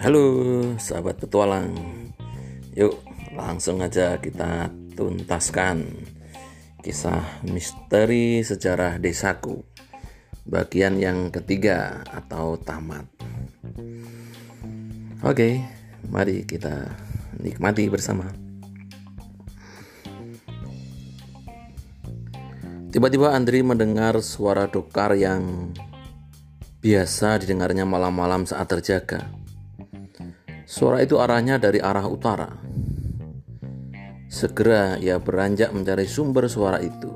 Halo sahabat petualang. Yuk langsung aja kita tuntaskan Kisah misteri sejarah desaku Bagian yang ketiga atau tamat. Oke mari kita nikmati bersama. Tiba-tiba Andri mendengar suara dokar yang biasa didengarnya malam-malam saat terjaga. Suara itu arahnya dari arah utara. Segera ia beranjak mencari sumber suara itu.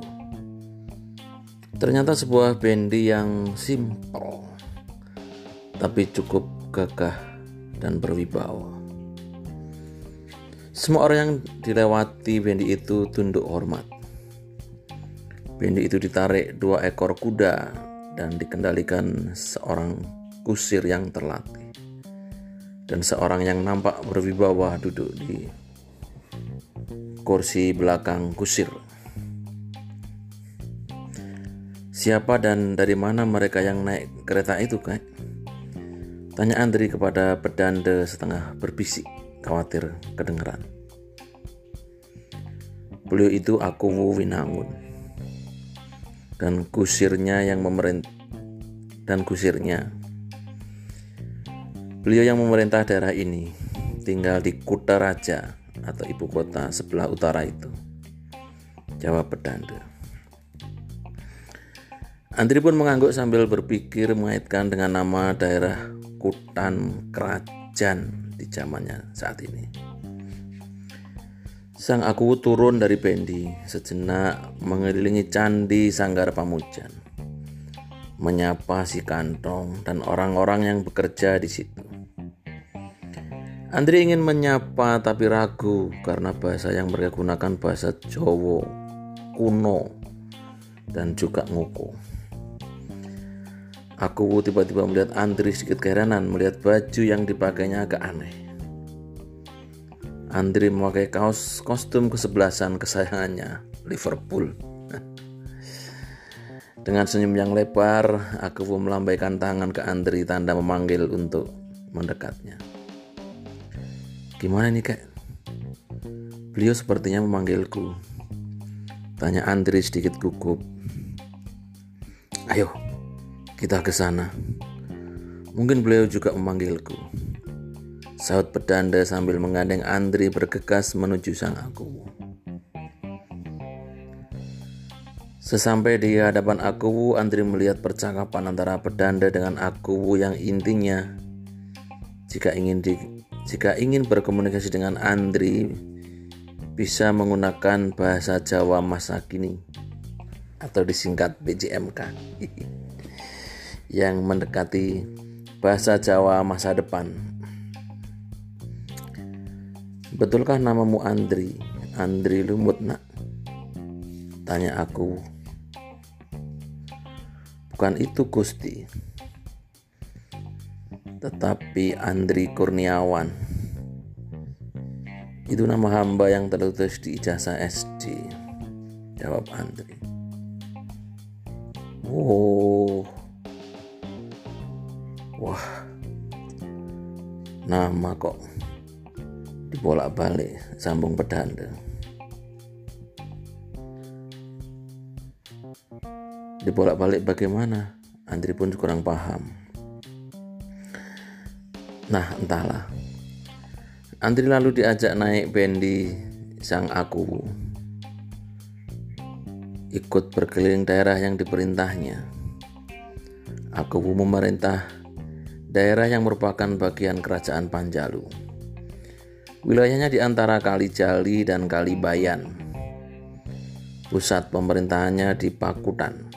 Ternyata sebuah bendi yang simpel, tapi cukup gagah dan berwibawa. Semua orang yang dilewati bendi itu tunduk hormat. Bendi itu ditarik dua ekor kuda dan dikendalikan seorang kusir yang terlatih. Dan seorang yang nampak berwibawa duduk di kursi belakang kusir. Siapa dan dari mana mereka yang naik kereta itu, kak? Tanya Andri kepada pedanda setengah berbisik, khawatir kedengeran. Beliau itu aku Winangun dan kusirnya yang memerintah dan kusirnya. Beliau yang memerintah daerah ini tinggal di Kutaraja atau ibu kota sebelah utara itu. Jawab pedanda. Andri pun mengangguk sambil berpikir mengaitkan dengan nama daerah Kutan Kerajaan di zamannya saat ini. Sang aku turun dari bendi, sejenak mengelilingi candi Sanggar Pamujan, menyapa si kantong dan orang-orang yang bekerja di situ. Andri ingin menyapa tapi ragu karena bahasa yang mereka gunakan bahasa Jawa kuno dan juga ngoko. Aku tiba-tiba melihat Andri sedikit keheranan melihat baju yang dipakainya agak aneh. Andri memakai kaos kostum kesebelasan kesayangannya, Liverpool. Dengan senyum yang lebar, aku melambaikan tangan ke Andri tanda memanggil untuk mendekatnya. Gimana nih kak? Beliau sepertinya memanggilku. Tanya Andri sedikit gugup. Ayo, kita ke sana. Mungkin beliau juga memanggilku. Saut pedanda sambil menggandeng Andri bergegas menuju sang aku. Sesampai di hadapan aku, Andri melihat percakapan antara pedanda dengan aku yang intinya jika ingin di, jika ingin berkomunikasi dengan Andri bisa menggunakan bahasa Jawa masa kini atau disingkat BJMK yang mendekati bahasa Jawa masa depan Betulkah namamu Andri? Andri Lumut nak? Tanya aku. Bukan itu Gusti. Tetapi Andri Kurniawan. Itu nama hamba yang tertulis di ijazah SD. Jawab Andri. Oh. Wah. Nama kok dibolak-balik sambung pedanda dibolak-balik bagaimana Andri pun kurang paham nah entahlah Andri lalu diajak naik bendi sang aku ikut berkeliling daerah yang diperintahnya aku memerintah daerah yang merupakan bagian kerajaan Panjalu Wilayahnya di antara Kali Jali dan Kali Bayan. Pusat pemerintahannya di Pakutan.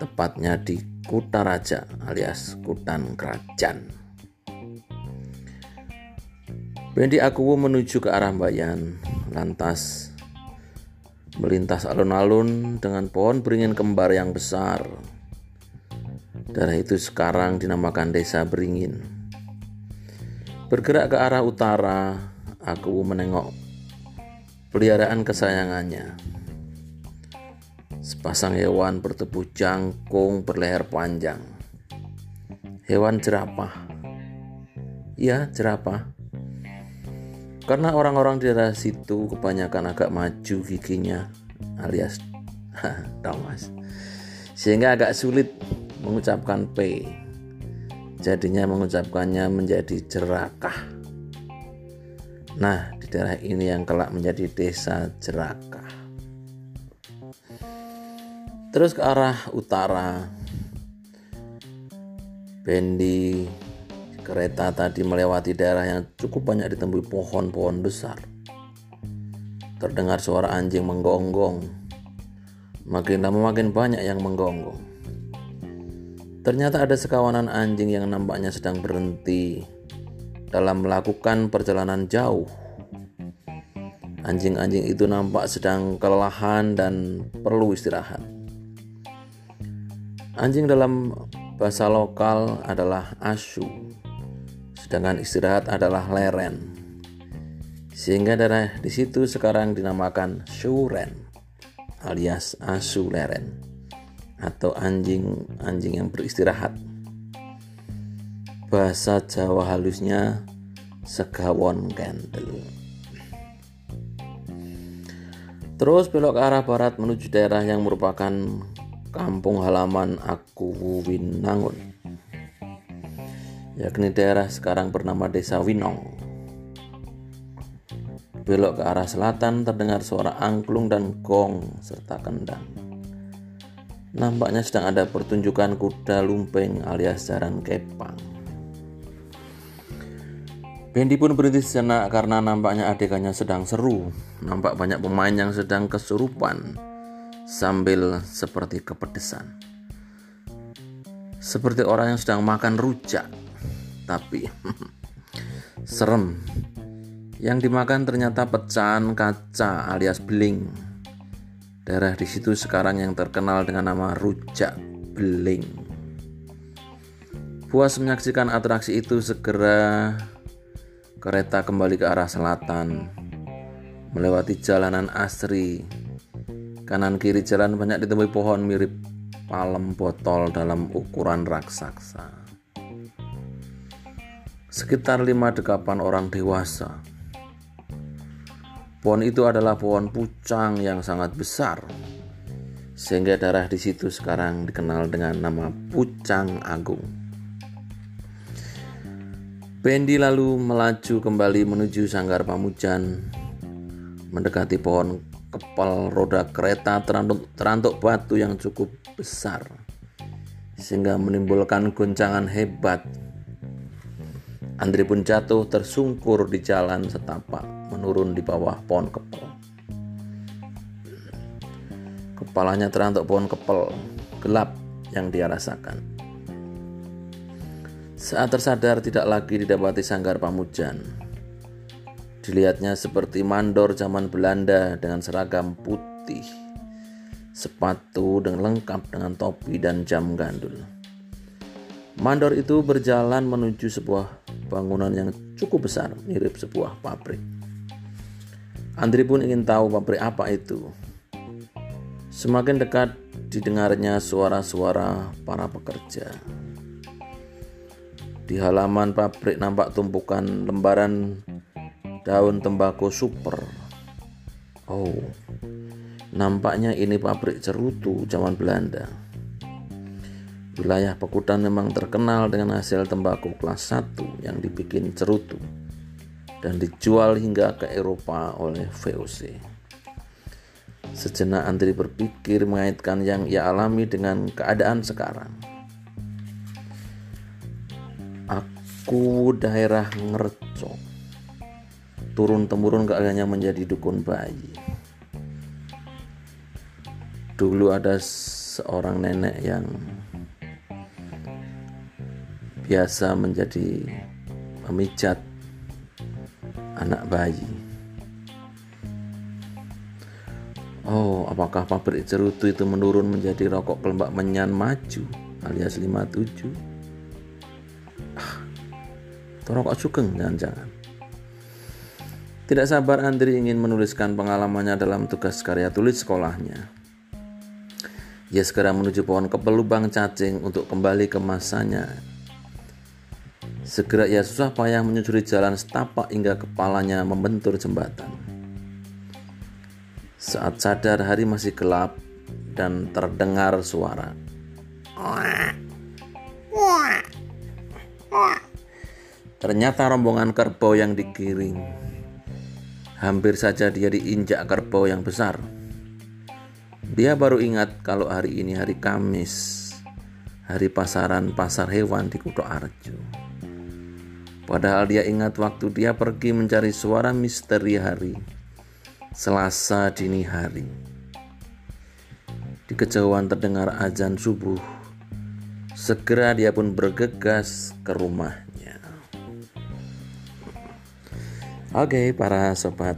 Tepatnya di Kutaraja alias Kutan Kerajaan. Bendi Akuwu menuju ke arah Bayan, lantas melintas alun-alun dengan pohon beringin kembar yang besar. Daerah itu sekarang dinamakan Desa Beringin. Bergerak ke arah utara, aku menengok peliharaan kesayangannya. Sepasang hewan bertubuh jangkung berleher panjang. Hewan jerapah Ya, jerapah. Karena orang-orang di daerah situ kebanyakan agak maju giginya alias tahu mas. Sehingga agak sulit mengucapkan P. Jadinya mengucapkannya menjadi jerakah. Nah, di daerah ini yang kelak menjadi desa jerakah. Terus ke arah utara. Bendi Kereta tadi melewati daerah yang cukup banyak ditemui pohon-pohon besar. Terdengar suara anjing menggonggong. Makin lama makin banyak yang menggonggong. Ternyata ada sekawanan anjing yang nampaknya sedang berhenti dalam melakukan perjalanan jauh. Anjing-anjing itu nampak sedang kelelahan dan perlu istirahat. Anjing dalam bahasa lokal adalah asu sedangkan istirahat adalah leren. Sehingga daerah di situ sekarang dinamakan Shuren alias asu leren atau anjing anjing yang beristirahat. Bahasa Jawa halusnya segawon kendel. Terus belok arah barat menuju daerah yang merupakan kampung halaman Aku Winangun yakni daerah sekarang bernama Desa Winong. Belok ke arah selatan terdengar suara angklung dan gong serta kendang. Nampaknya sedang ada pertunjukan kuda lumping alias jaran kepang. Bendi pun berhenti sejenak karena nampaknya adegannya sedang seru. Nampak banyak pemain yang sedang kesurupan sambil seperti kepedesan. Seperti orang yang sedang makan rujak tapi serem. Yang dimakan ternyata pecahan kaca alias beling. Daerah di situ sekarang yang terkenal dengan nama rujak beling. Puas menyaksikan atraksi itu segera kereta kembali ke arah selatan melewati jalanan asri. Kanan kiri jalan banyak ditemui pohon mirip palem botol dalam ukuran raksasa sekitar lima dekapan orang dewasa. Pohon itu adalah pohon pucang yang sangat besar, sehingga darah di situ sekarang dikenal dengan nama Pucang Agung. Bendi lalu melaju kembali menuju Sanggar Pamujan, mendekati pohon kepal roda kereta terantuk, terantuk batu yang cukup besar, sehingga menimbulkan goncangan hebat Andri pun jatuh tersungkur di jalan setapak menurun di bawah pohon kepel. Kepalanya terantuk pohon kepel gelap yang dia rasakan. Saat tersadar tidak lagi didapati sanggar pamujan. Dilihatnya seperti mandor zaman Belanda dengan seragam putih, sepatu dengan lengkap dengan topi dan jam gandul. Mandor itu berjalan menuju sebuah bangunan yang cukup besar, mirip sebuah pabrik. Andri pun ingin tahu pabrik apa itu. Semakin dekat didengarnya suara-suara para pekerja. Di halaman pabrik nampak tumpukan lembaran daun tembakau super. Oh, nampaknya ini pabrik cerutu zaman Belanda. Wilayah Pekutan memang terkenal dengan hasil tembakau kelas 1 yang dibikin cerutu dan dijual hingga ke Eropa oleh VOC. Sejenak Andri berpikir mengaitkan yang ia alami dengan keadaan sekarang. Aku daerah Ngerco turun temurun keadaannya menjadi dukun bayi. Dulu ada seorang nenek yang biasa menjadi memijat anak bayi. Oh, apakah pabrik cerutu itu menurun menjadi rokok pelembak menyan maju alias 57? Ah, itu rokok sugeng jangan-jangan. Tidak sabar Andri ingin menuliskan pengalamannya dalam tugas karya tulis sekolahnya. Ia segera menuju pohon kepelubang cacing untuk kembali ke masanya Segera ia susah payah menyusuri jalan setapak hingga kepalanya membentur jembatan. Saat sadar hari masih gelap dan terdengar suara. Ternyata rombongan kerbau yang digiring. Hampir saja dia diinjak kerbau yang besar. Dia baru ingat kalau hari ini hari Kamis, hari pasaran pasar hewan di Kuto Arjo. Padahal dia ingat waktu dia pergi mencari suara misteri hari, Selasa dini hari. Di kejauhan terdengar azan subuh. Segera dia pun bergegas ke rumahnya. Oke, para sobat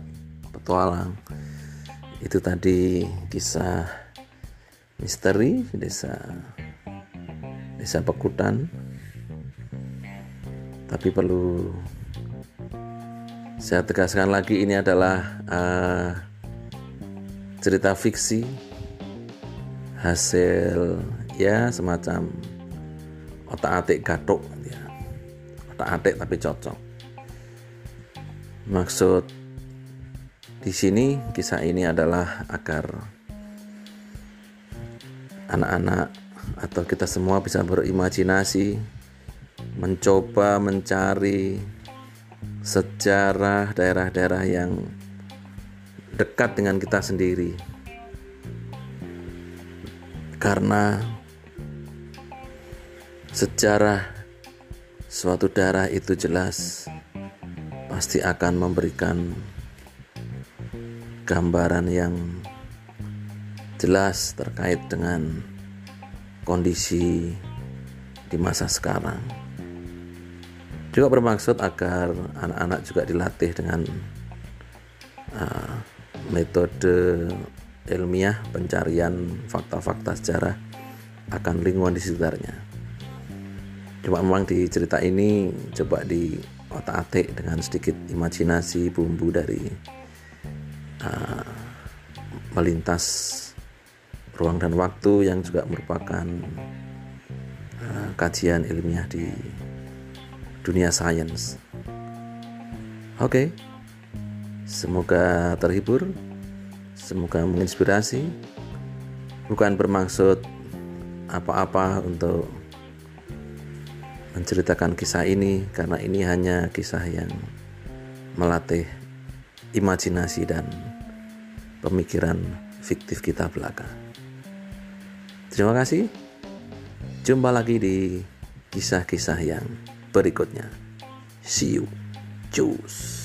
petualang. Itu tadi kisah misteri desa desa Pekutan tapi perlu saya tegaskan lagi ini adalah uh, cerita fiksi hasil ya semacam otak atik gatuk ya. otak atik tapi cocok maksud di sini kisah ini adalah agar anak-anak atau kita semua bisa berimajinasi mencoba mencari sejarah daerah-daerah yang dekat dengan kita sendiri. Karena sejarah suatu daerah itu jelas pasti akan memberikan gambaran yang jelas terkait dengan kondisi di masa sekarang juga bermaksud agar anak-anak juga dilatih dengan uh, metode ilmiah pencarian fakta-fakta sejarah akan lingkungan di sekitarnya. Cuma memang di cerita ini coba di otak-atik dengan sedikit imajinasi bumbu dari uh, melintas ruang dan waktu yang juga merupakan uh, kajian ilmiah di dunia sains. Oke, okay. semoga terhibur, semoga menginspirasi. Bukan bermaksud apa-apa untuk menceritakan kisah ini, karena ini hanya kisah yang melatih imajinasi dan pemikiran fiktif kita belaka. Terima kasih. Jumpa lagi di kisah-kisah yang berikutnya. See you. Cheers.